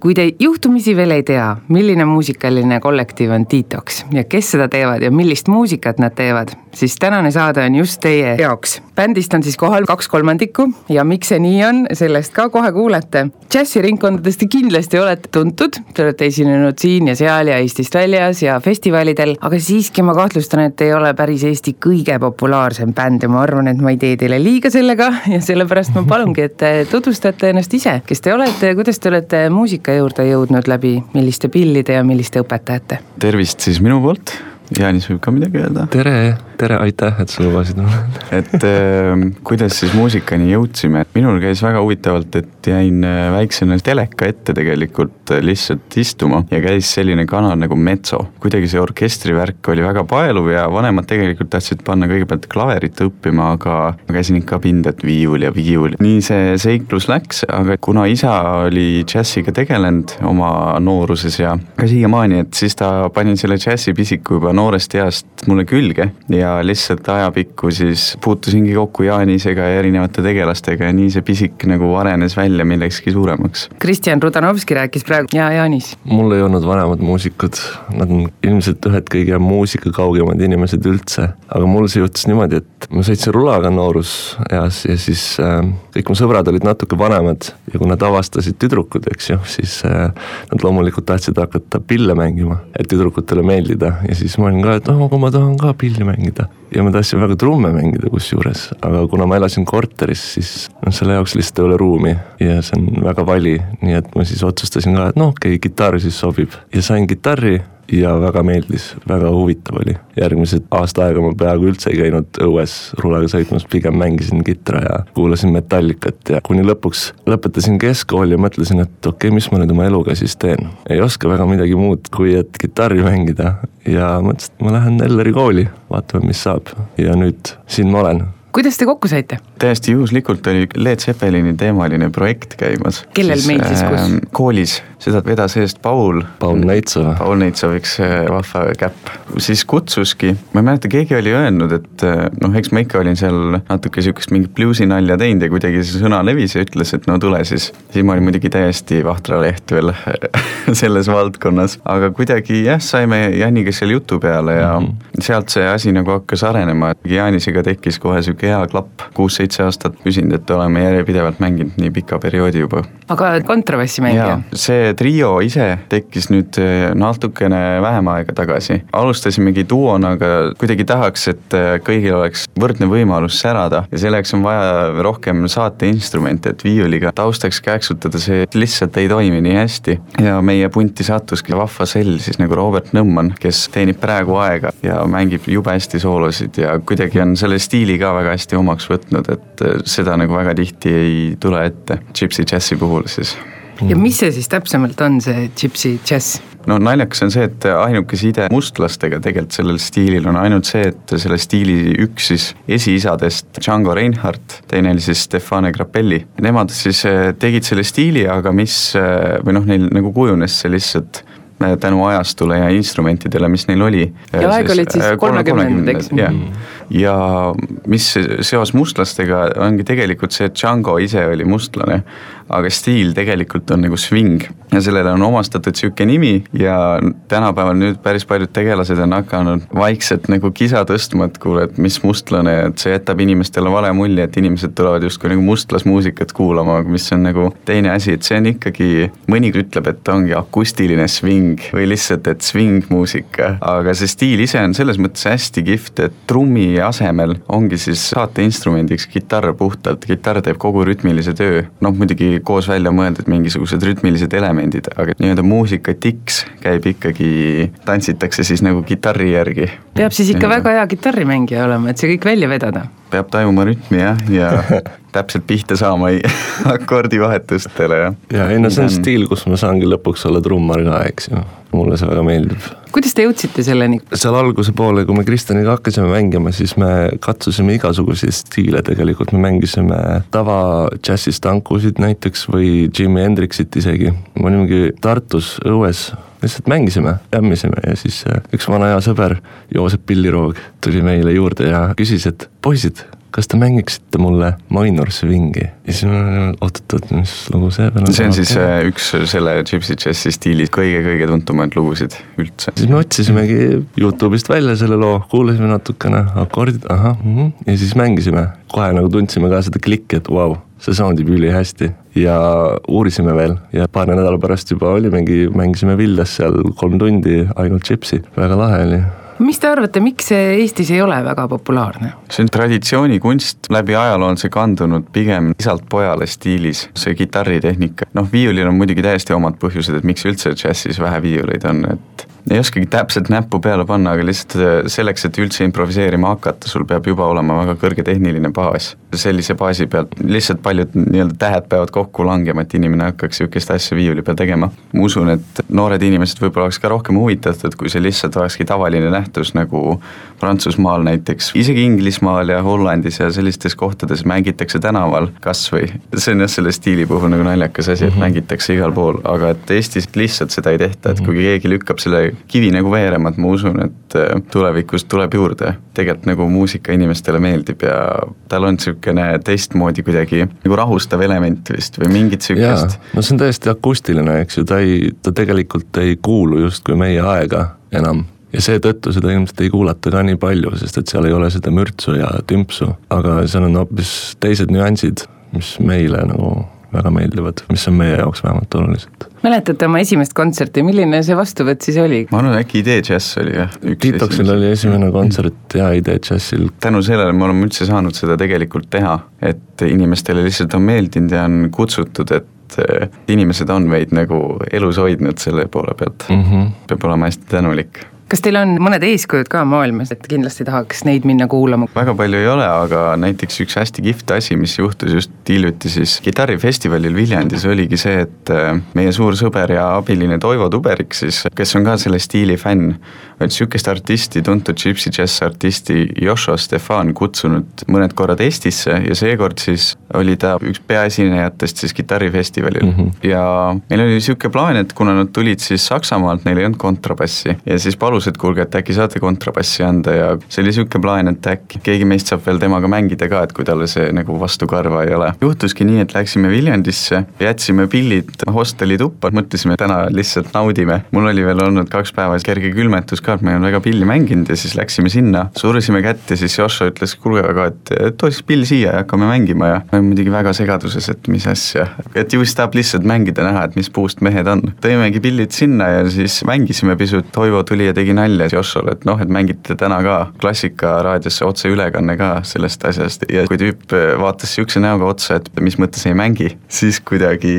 Kui te juhtumisi veel ei tea, milline muusikaline kollektiiv on Detox ja kes seda teevad ja millist muusikat nad teevad, siis tänane saade on just teie jaoks. bändist on siis kohal kaks kolmandikku ja miks see nii on, sellest ka kohe kuulete. džässiringkondadest te kindlasti olete tuntud, te olete esinenud siin ja seal ja Eestist väljas ja festivalidel, aga siiski ma kahtlustan, et ei ole päris Eesti kõige populaarsem bänd ja ma arvan, et ma ei tee teile liiga sellega ja sellepärast ma palungi, et te tutvustate ennast ise, kes te olete ja kuidas te olete muusika juurde jõudnud läbi milliste pillide ja milliste õpetajate? tervist siis minu poolt, Jaanis võib ka midagi öelda. tere tere, aitäh, et sa lubasid mulle. et äh, kuidas siis muusikani jõudsime, et minul käis väga huvitavalt, et jäin äh, väiksena teleka ette tegelikult äh, lihtsalt istuma ja käis selline kanal nagu Metso. kuidagi see orkestrivärk oli väga paeluv ja vanemad tegelikult tahtsid panna kõigepealt klaverit õppima, aga ma käisin ikka pinda, et viiul ja viiul. nii see seiklus läks, aga kuna isa oli džässiga tegelenud oma nooruses ja ka siiamaani, et siis ta pani selle džässipisiku juba noorest east mulle külge ja ja lihtsalt ajapikku siis puutusingi kokku Jaanisega ja erinevate tegelastega ja nii see pisik nagu arenes välja millekski suuremaks. Kristjan Rudanovski rääkis praegu ja Jaanis. mul ei olnud vanemad muusikud, nad on ilmselt ühed kõige muusika kaugemad inimesed üldse, aga mul see juhtus niimoodi, et ma sõitsin rulaga nooruseas ja siis äh, kõik mu sõbrad olid natuke vanemad ja kui nad avastasid tüdrukud, eks ju, siis äh, nad loomulikult tahtsid hakata pille mängima, et tüdrukutele meeldida ja siis ma olin ka, et oh, aga ma tahan ka pilli mängida. Ja ma tahtsin väga trumme mängida kusjuures, aga kuna ma elasin korteris, siis noh, selle jaoks lihtsalt ei ole ruumi. Ja see on väga vali, nii et ma siis otsustasin ka, et noh, okei okay,, kitarr siis sobib. Ja sain kitarri ja väga meeldis, väga huvitav oli. järgmised aasta aega ma peaaegu üldse ei käinud õues rulaga sõitmas, pigem mängisin kitra ja kuulasin Metallicat ja kuni lõpuks lõpetasin keskkooli ja mõtlesin, et okei okay,, mis ma nüüd oma eluga siis teen. ei oska väga midagi muud, kui et kitarri mängida ja mõtlesin, et ma lähen Elleri kooli, vaatame, mis saab ja nüüd siin ma olen kuidas te kokku saite? täiesti juhuslikult oli Led Zeppelini teemaline projekt käimas. kellel meeldis kus äh,? koolis, seda vedas eest Paul. Paul Neitsov. Paul Neitsov, üks äh, vahva käpp. siis kutsuski, ma ei mäleta, keegi oli öelnud, et äh, noh, eks ma ikka olin seal natuke sihukest mingit bluusinalja teinud ja kuidagi see sõna levis ja ütles, et no tule siis. siis ma olin muidugi täiesti vahtra leht veel selles valdkonnas, aga kuidagi jah, saime Janiga seal jutu peale ja mm -hmm. sealt see asi nagu hakkas arenema, et Jaanisega tekkis kohe sihuke hea klapp, kuus-seitse aastat püsinud, et oleme järjepidevalt mänginud nii pika perioodi juba. aga kontrabassimängija? see trio ise tekkis nüüd eh, natukene vähem aega tagasi. alustasimegi duona, aga kuidagi tahaks, et eh, kõigil oleks võrdne võimalus särada ja selleks on vaja rohkem saateinstrumente, et viiuliga taustaks kääksutada, see lihtsalt ei toimi nii hästi. ja meie punti sattuski vahva sell siis nagu Robert Nõmman, kes teenib praegu aega ja mängib jube hästi soolosid ja kuidagi on selle stiili ka väga hästi omaks võtnud, et äh, seda nagu väga tihti ei tule ette, Gypsy Jazzi puhul siis. ja mis see siis täpsemalt on, see Gypsy Jazz? no naljakas on see, et ainuke side mustlastega tegelikult sellel stiilil on ainult see, et selle stiili üks siis esiisadest, Django Reinhardt, teine oli siis Stefane Grappelli. Nemad siis äh, tegid selle stiili, aga mis, äh, või noh, neil nagu kujunes see lihtsalt tänu ajastule ja instrumentidele, mis neil oli. ja aeg olid siis kolmekümnendad, eks? jah, ja mis seos mustlastega ongi tegelikult see, et Django ise oli mustlane aga stiil tegelikult on nagu swing ja sellele on omastatud sihuke nimi ja tänapäeval nüüd päris paljud tegelased on hakanud vaikselt nagu kisa tõstma, et kuule, et mis mustlane, et see jätab inimestele vale mulje, et inimesed tulevad justkui nagu mustlasmuusikat kuulama, mis on nagu teine asi, et see on ikkagi, mõni ütleb, et ongi akustiline swing või lihtsalt, et swing-muusika, aga see stiil ise on selles mõttes hästi kihvt, et trummi asemel ongi siis saateinstrumendiks kitarr puhtalt, kitarr teeb kogu rütmilise töö, noh muidugi koos välja mõeldud mingisugused rütmilised elemendid, aga nii-öelda muusika tiks käib ikkagi, tantsitakse siis nagu kitarri järgi. peab siis ikka ja, väga hea kitarrimängija olema, et see kõik välja vedada. Peab tajuma rütmi jah, ja täpselt pihta saama ei akordivahetustele ja. ja ei no see on stiil, kus ma saangi lõpuks olla trummar ka, eks ju, mulle see väga meeldib. kuidas te jõudsite selleni? seal alguse poole, kui me Kristjaniga hakkasime mängima, siis me katsusime igasuguseid stiile tegelikult, me mängisime tava džässistankusid näiteks või Jimi Hendrixit isegi, me olimegi Tartus õues lihtsalt mängisime, jämmisime ja siis äh, üks vana hea sõber, Joosep Pilliroog, tuli meile juurde ja küsis, et poisid kas te mängiksite mulle Minor Swingi? ja siis ma oot-oot-oot, mis lugu see veel on? see on siis äh, üks selle Gypsy Jazzi stiili kõige-kõige tuntumaid lugusid üldse. siis me otsisimegi Youtube'ist välja selle loo, kuulasime natukene, akordid, ahah mm, -hmm, ja siis mängisime. kohe nagu tundsime ka seda klikki, et vau wow,, see soundib ülihästi ja uurisime veel ja paari nädala pärast juba olimegi, mängisime Viljas seal kolm tundi ainult Gypsy, väga lahe oli mis te arvate, miks see Eestis ei ole väga populaarne? see on traditsioonikunst, läbi ajaloo on see kandunud pigem isalt pojale stiilis, see kitarritehnika, noh viiulil on muidugi täiesti omad põhjused, et miks üldse džässis vähe viiuleid on, et ei oskagi täpselt näppu peale panna, aga lihtsalt äh, selleks, et üldse improviseerima hakata, sul peab juba olema väga kõrge tehniline baas. sellise baasi pealt lihtsalt paljud nii-öelda tähed peavad kokku langema, et inimene hakkaks niisugust asja viiuli peal tegema. ma usun, et noored inimesed võib-olla oleks ka rohkem huvitatud, kui see lihtsalt olekski tavaline nähtus nagu Prantsusmaal näiteks, isegi Inglismaal ja Hollandis ja sellistes kohtades mängitakse tänaval kas või, see on jah, selle stiili puhul nagu naljakas asi, et mm -hmm. mängitakse igal pool, aga et Eestis lihtsalt seda ei tehta, et kui keegi lükkab selle kivi nagu veerema, et ma usun, et äh, tulevikus tuleb juurde. tegelikult nagu muusika inimestele meeldib ja tal on niisugune teistmoodi kuidagi nagu rahustav element vist või mingit niisugust. no see on täiesti akustiline, eks ju, ta ei, ta tegelikult ei kuulu justkui meie aega enam ja seetõttu seda ilmselt ei kuulata ka nii palju, sest et seal ei ole seda mürtsu ja tümpsu, aga seal on hoopis teised nüansid, mis meile nagu väga meeldivad, mis on meie jaoks vähemalt olulised. mäletate oma esimest kontserti, milline see vastuvõtt siis oli? ma arvan, äkki Idee Jazz oli jah. Tiitoksil oli esimene kontsert ja Idee Jazzil. tänu sellele me oleme üldse saanud seda tegelikult teha, et inimestele lihtsalt on meeldinud ja on kutsutud, et eh, inimesed on meid nagu elus hoidnud selle poole pealt mm, -hmm. peab olema hästi tänulik kas teil on mõned eeskujud ka maailmas, et kindlasti tahaks neid minna kuulama? väga palju ei ole, aga näiteks üks hästi kihvt asi, mis juhtus just hiljuti siis kitarrifestivalil Viljandis, oligi see, et äh, meie suur sõber ja abiline Toivo Tuberik siis, kes on ka selle stiili fänn, on sihukest artisti, tuntud gypsy džäss artisti Joshua Stefan kutsunud mõned korrad Eestisse ja seekord siis oli ta üks peaesinejatest siis kitarrifestivalil mm. -hmm. ja meil oli sihuke plaan, et kuna nad tulid siis Saksamaalt, neil ei olnud kontrabassi ja siis palus, et kuulge, et äkki saate kontrabassi anda ja see oli sihuke plaan, et äkki keegi meist saab veel temaga mängida ka, et kui talle see nagu vastu karva ei ole. juhtuski nii, et läksime Viljandisse, jätsime pillid hosteli tuppa, mõtlesime, täna lihtsalt naudime. mul oli veel olnud kaks päeva kerge külmetus et ma ei olnud väga pilli mänginud ja siis läksime sinna, surusime kätt ja siis Joshua ütles, kuulge aga, et too siis pill siia ja hakkame mängima. Ja ma olin muidugi väga segaduses, et mis asja, et ju siis tahab lihtsalt mängida, näha, et mis puust mehed on. tõimegi pillid sinna ja siis mängisime pisut, Toivo tuli ja tegi nalja Joshole, et noh, et mängite täna ka Klassikaraadiosse otseülekanne ka sellest asjast. Ja kui tüüp vaatas niisuguse näoga otsa, et mis mõttes ei mängi, siis kuidagi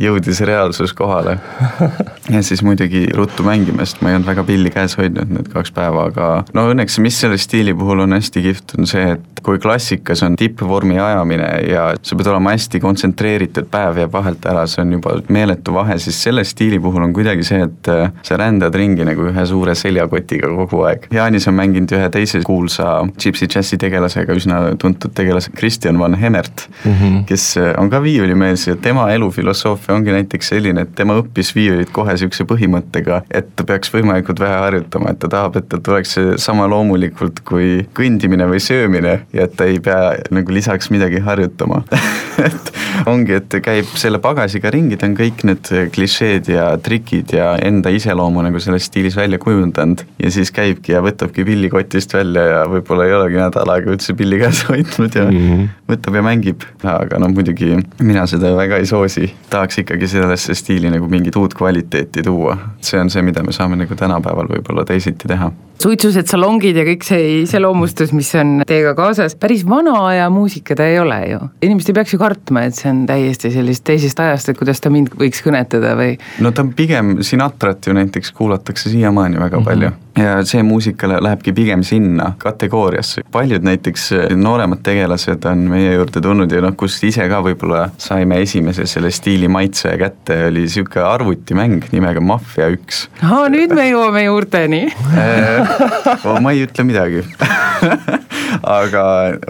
jõudis reaalsus kohale. ja siis muidugi ruttu mängima, sest ma ei olnud väga pilli käes hoidnud need kaks päeva, aga no õnneks, mis selle stiili puhul on hästi kihvt, on see, et kui klassikas on tippvormi ajamine ja sa pead olema hästi kontsentreeritud, päev jääb vahelt ära, see on juba meeletu vahe, siis selle stiili puhul on kuidagi see, et sa rändad ringi nagu ühe suure seljakotiga kogu aeg. Jaanis on mänginud ühe teise kuulsa Gypsy džässi tegelasega, üsna tuntud tegelase, Kristjan Van Hemert mm, -hmm. kes on ka viiulimees ja tema elufilosoofia ongi näiteks selline, et tema õppis viiulit kohe niisuguse põhimõttega, et ta peaks võimalikult vähe harjutama, et ta tahab, et tal tuleks see sama loomulikult kui kõndimine või söömine ja et ta ei pea nagu lisaks midagi harjutama. Et ongi, et käib selle pagasiga ringi, ta on kõik need klišeed ja trikid ja enda iseloomu nagu selles stiilis välja kujundanud ja siis käibki ja võtabki pilli kotist välja ja võib-olla ei olegi nädal aega üldse pilli käes hoidnud ja mm -hmm. võtab ja mängib, aga noh, muidugi mina seda väga ei soosi, tahaks ikkagi sellesse stiili nagu mingit uut kvaliteeti tuua, see on see, mida me saame nagu tänapäeval võib-olla teisiti teha suitsused, salongid ja kõik see iseloomustus, mis on teiega kaasas, päris vana aja muusika ta ei ole ju. inimesed ei peaks ju kartma, et see on täiesti sellist teisest ajast, et kuidas ta mind võiks kõnetada või. no ta on pigem, Sinatrat ju näiteks kuulatakse siiamaani väga mm -hmm. palju ja see muusika lähebki pigem sinna kategooriasse, paljud näiteks nooremad tegelased on meie juurde tulnud ja noh, kust ise ka võib-olla saime esimese selle stiili maitse kätte, oli niisugune arvutimäng nimega Mafia üks. aa, nüüd me jõuame juurteni äh, ma ei ütle midagi aga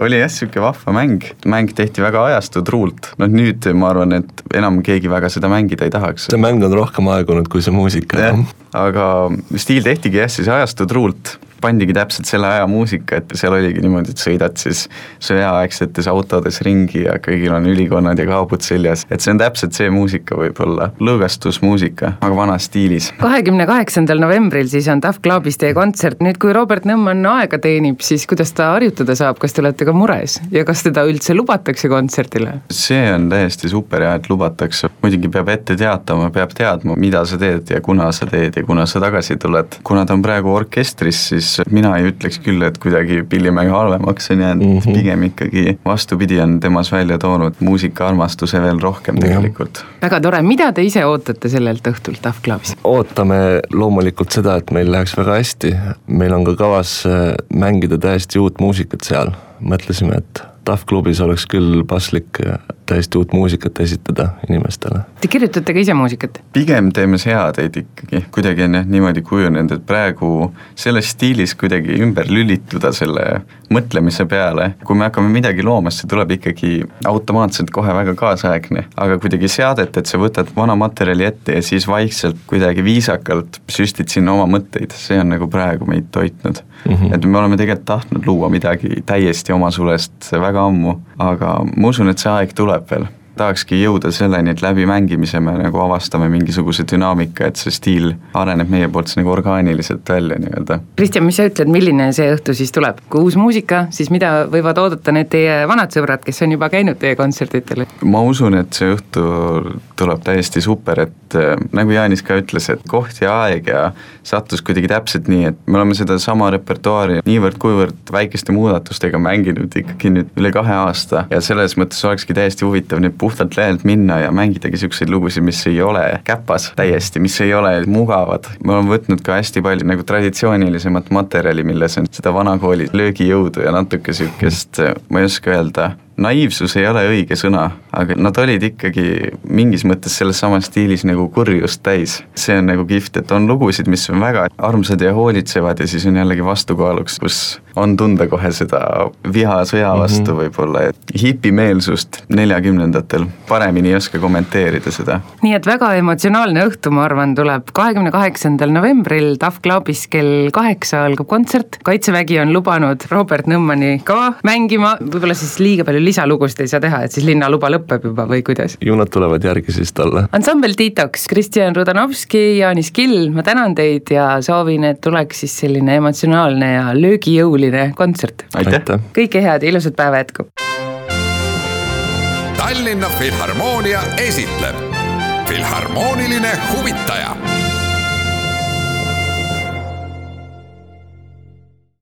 oli jah, niisugune vahva mäng, mäng tehti väga ajastu truult, noh nüüd ma arvan, et enam keegi väga seda mängida ei tahaks. see mäng on rohkem aegunud kui see muusika. aga stiil tehtigi jah, siis ajastu truult pandigi täpselt selle aja muusika, et seal oligi niimoodi, et sõidad siis sõjaaegsetes autodes ringi ja kõigil on ülikonnad ja kaabud seljas, et see on täpselt see muusika võib-olla, lõõgastusmuusika, aga vanas stiilis. kahekümne kaheksandal novembril siis on Tough Clubis teie kontsert, nüüd kui Robert Nõmman aega teenib, siis kuidas ta harjutada saab, kas te olete ka mures? Ja kas teda üldse lubatakse kontserdile? see on täiesti super ja et lubatakse, muidugi peab ette teatama, peab teadma, mida sa teed ja kuna sa teed ja kuna sa tagasi tuled, kuna ta on praegu orkestris, siis siis mina ei ütleks küll, et kuidagi Pillimägi halvemaks on jäänud mm, -hmm. pigem ikkagi vastupidi, on temas välja toonud muusikaarmastuse veel rohkem tegelikult. väga tore, mida te ise ootate sellelt õhtult Tough Clubis? ootame loomulikult seda, et meil läheks väga hästi, meil on ka kavas äh, mängida täiesti uut muusikat seal, mõtlesime, et Tough klubis oleks küll paslik täiesti uut muusikat esitada inimestele. Te kirjutate ka ise muusikat? pigem teeme seadeid ikkagi, kuidagi on jah niimoodi kujunenud, et praegu selles stiilis kuidagi ümber lülituda selle mõtlemise peale, kui me hakkame midagi looma, siis see tuleb ikkagi automaatselt kohe väga kaasaegne, aga kuidagi seadet, et sa võtad vana materjali ette ja siis vaikselt kuidagi viisakalt süstid sinna oma mõtteid, see on nagu praegu meid toitnud mm. -hmm. et me oleme tegelikult tahtnud luua midagi täiesti omasulest väga ammu, aga ma usun, et see aeg tuleb veel tahakski jõuda selleni, et läbi mängimise me nagu avastame mingisuguse dünaamika, et see stiil areneb meie poolt nagu orgaaniliselt välja nii-öelda. Kristjan, mis sa ütled, milline see õhtu siis tuleb, kui uus muusika, siis mida võivad oodata need teie vanad sõbrad, kes on juba käinud teie kontsertidel? ma usun, et see õhtu tuleb täiesti super, et äh, nagu Jaanis ka ütles, et koht ja aeg ja sattus kuidagi täpselt nii, et me oleme sedasama repertuaari niivõrd-kuivõrd väikeste muudatustega mänginud ikkagi nüüd üle kahe aasta ja selles mõttes olekski täiesti huvitav nüüd puhtalt lehelt minna ja mängidagi siukseid lugusid, mis ei ole käpas täiesti, mis ei ole mugavad. me oleme võtnud ka hästi palju nagu traditsioonilisemat materjali, milles on seda vanakooli löögijõudu ja natuke siukest, ma ei oska öelda naiivsus ei ole õige sõna, aga nad olid ikkagi mingis mõttes selles samas stiilis nagu kurjust täis. see on nagu kihvt, et on lugusid, mis on väga armsad ja hoolitsevad ja siis on jällegi vastukaaluks, kus on tunda kohe seda viha sõja vastu mm -hmm. võib-olla, et hipimeelsust neljakümnendatel paremini ei oska kommenteerida seda. nii et väga emotsionaalne õhtu, ma arvan, tuleb kahekümne kaheksandal novembril Tough Clubis kell kaheksa algab kontsert, Kaitsevägi on lubanud Robert Nõmmani ka mängima, võib-olla siis liiga palju lisalugusid ei saa teha, et siis linnaluba lõpeb juba või kuidas? ju nad tulevad järgi siis talle. ansambel Detox, Kristjan Rudanovski, Jaanis Kill, ma tänan teid ja soovin, et tuleks siis selline emotsionaalne ja löögijõuline kontsert. aitäh! kõike head ja ilusat päeva jätku! Tallinna Filharmoonia esitleb Filharmooniline huvitaja